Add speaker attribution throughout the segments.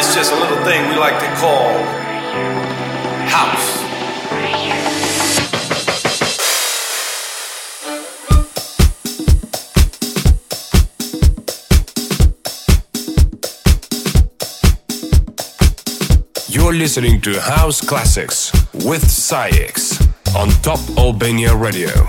Speaker 1: Is just a little thing we like to call house.
Speaker 2: You're listening to House Classics with SAIX on Top Albania Radio.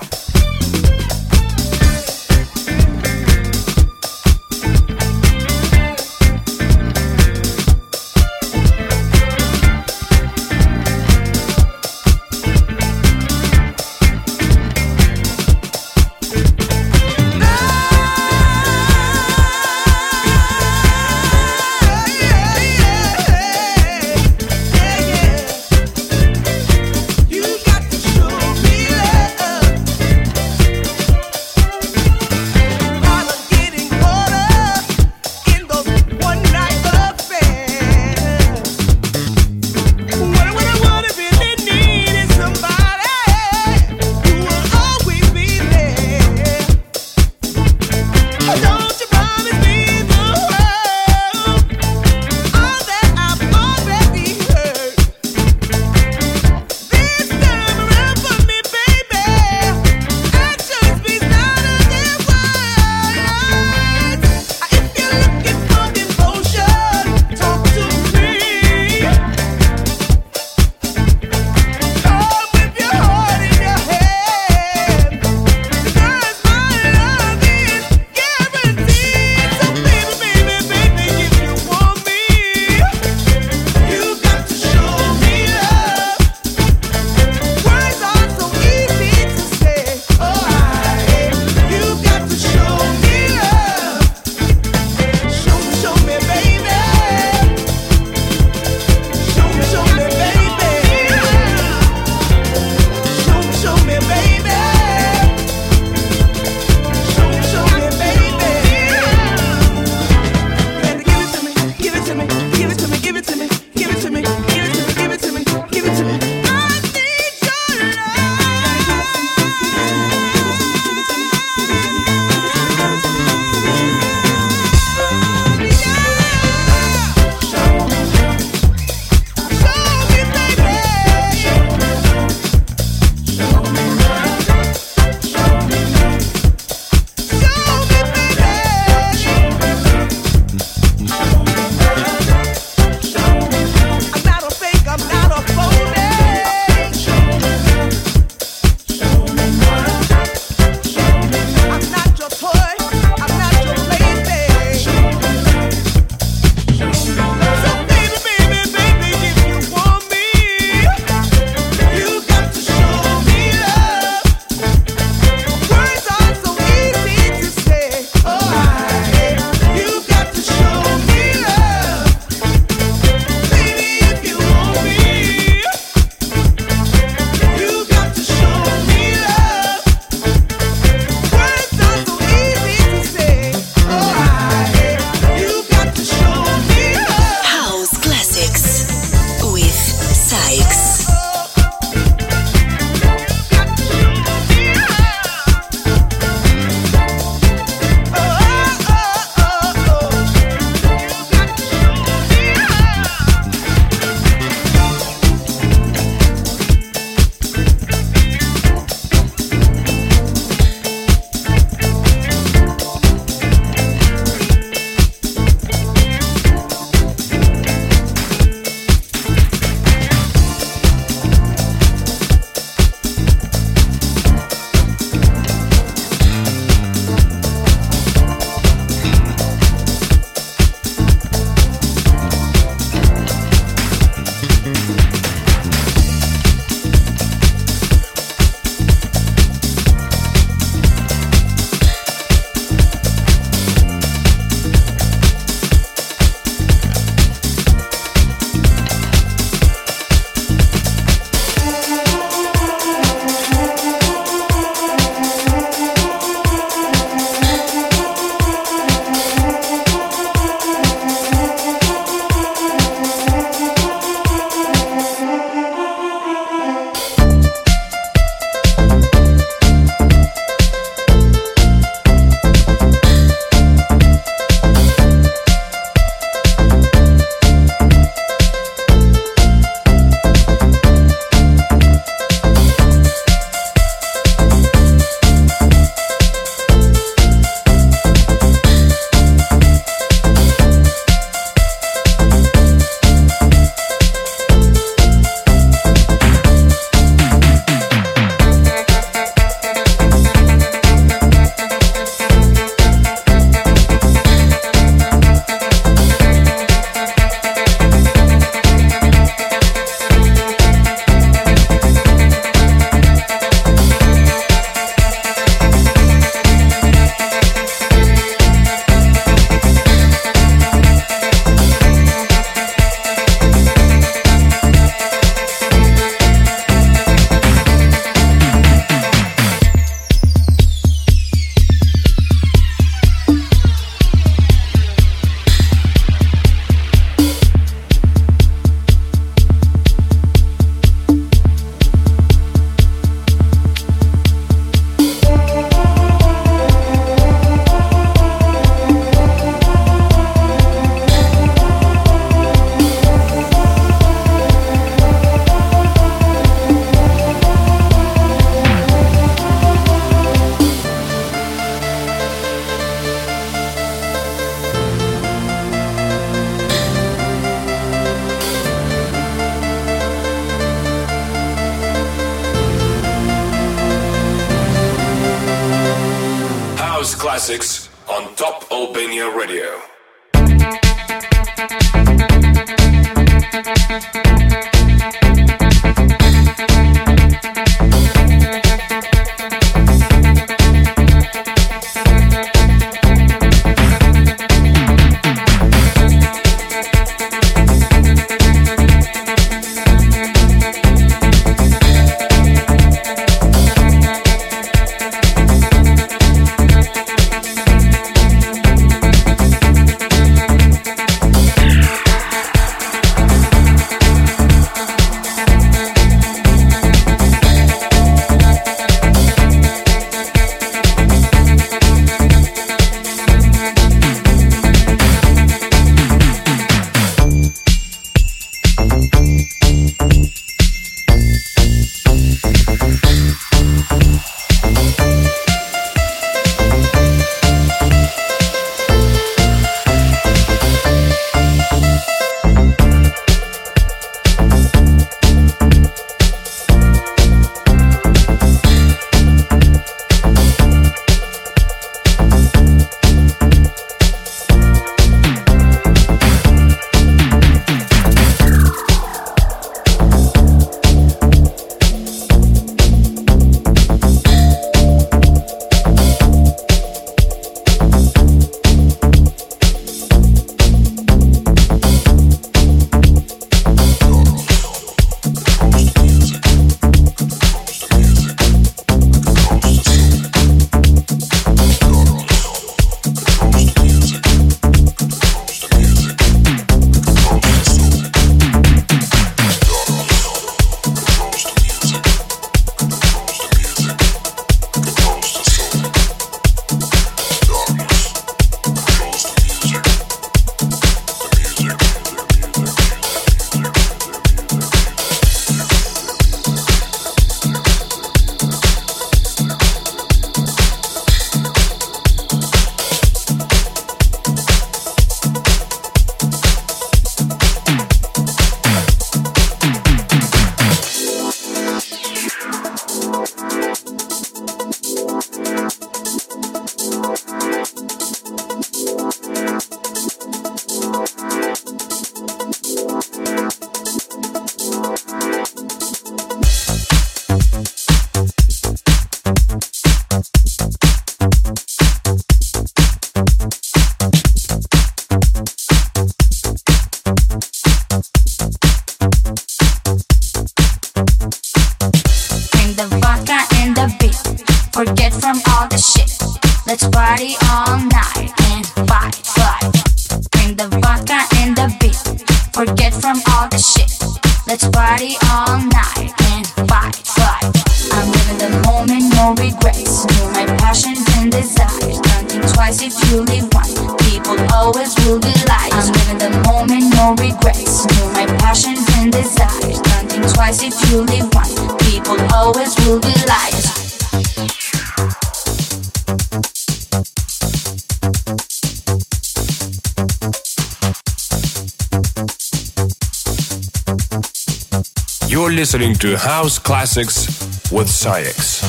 Speaker 2: Listening to House Classics with SAIX.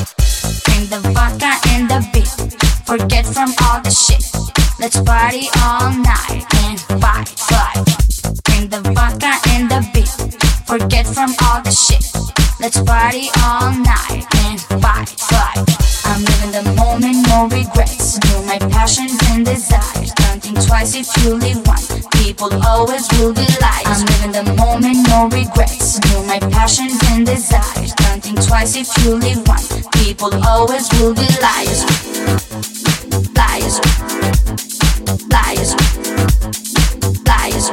Speaker 3: Bring the vodka and the beat. Forget from all the shit. Let's party all night and fight, fight. Bring the vodka and the beat. Forget from all the shit. Let's party all night and fight, fight. I'm living the moment, no regrets. Know my passions and desires. Don't think twice if you leave one. People always will be liars. I'm living the moment, no regrets. Know my passions and desires. Don't think twice if you leave one. People always will be liars. Liars. Liars. Liars.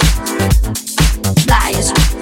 Speaker 3: Liars. Liars.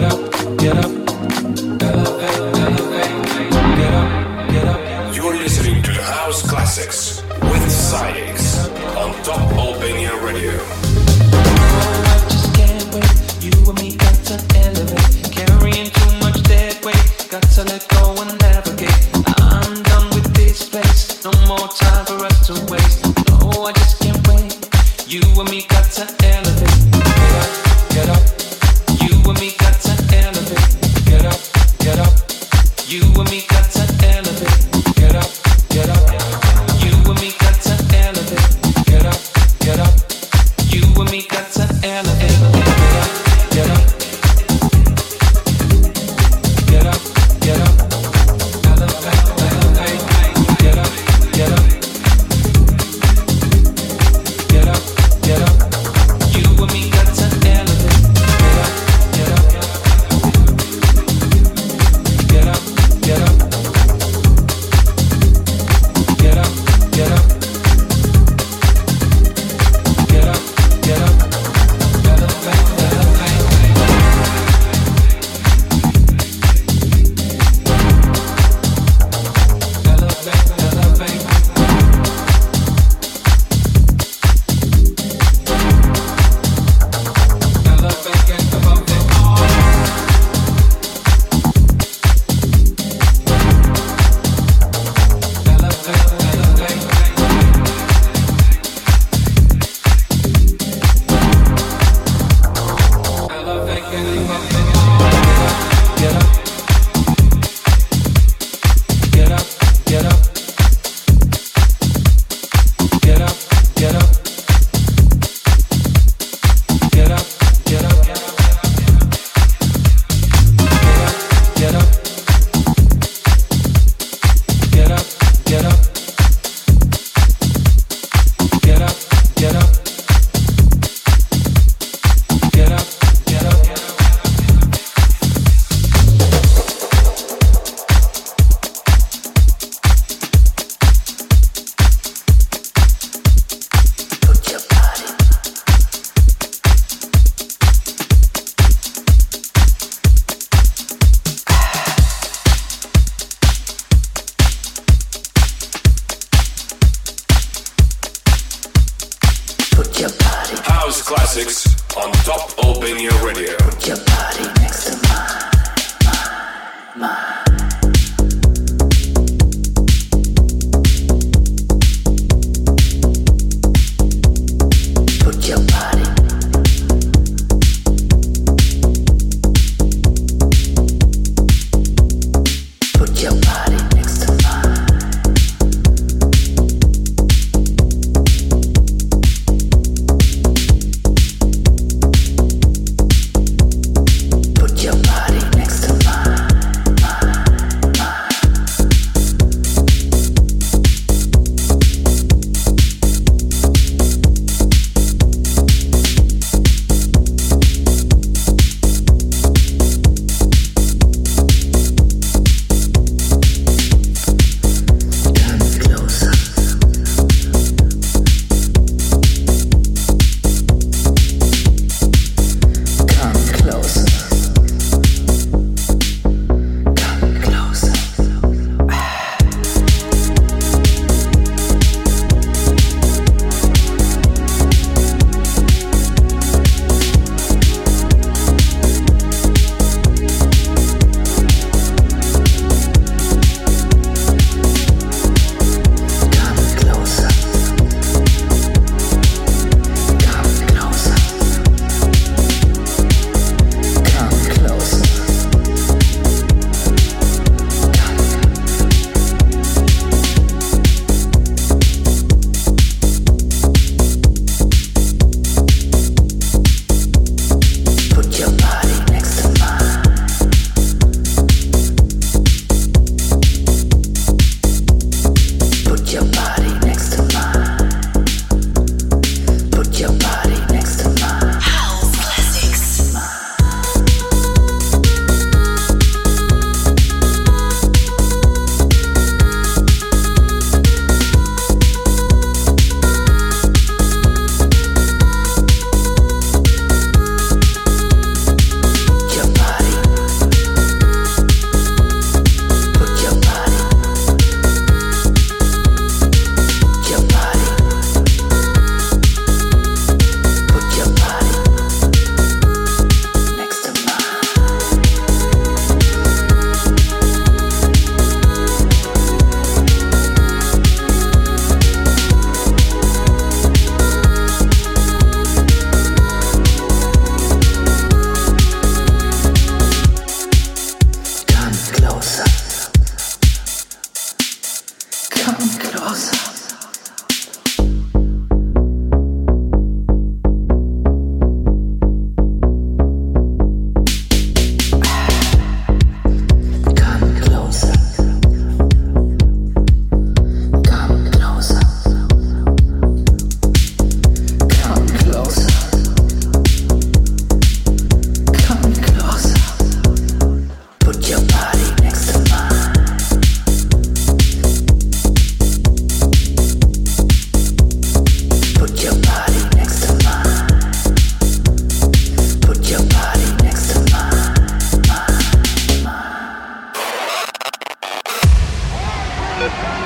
Speaker 4: Get up, get up,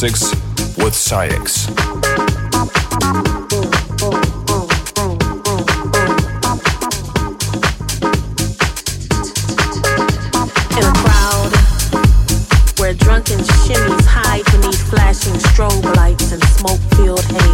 Speaker 2: classics with
Speaker 5: where drunken shimmies hide beneath flashing strobe lights and smoke-filled haze.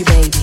Speaker 5: you, baby.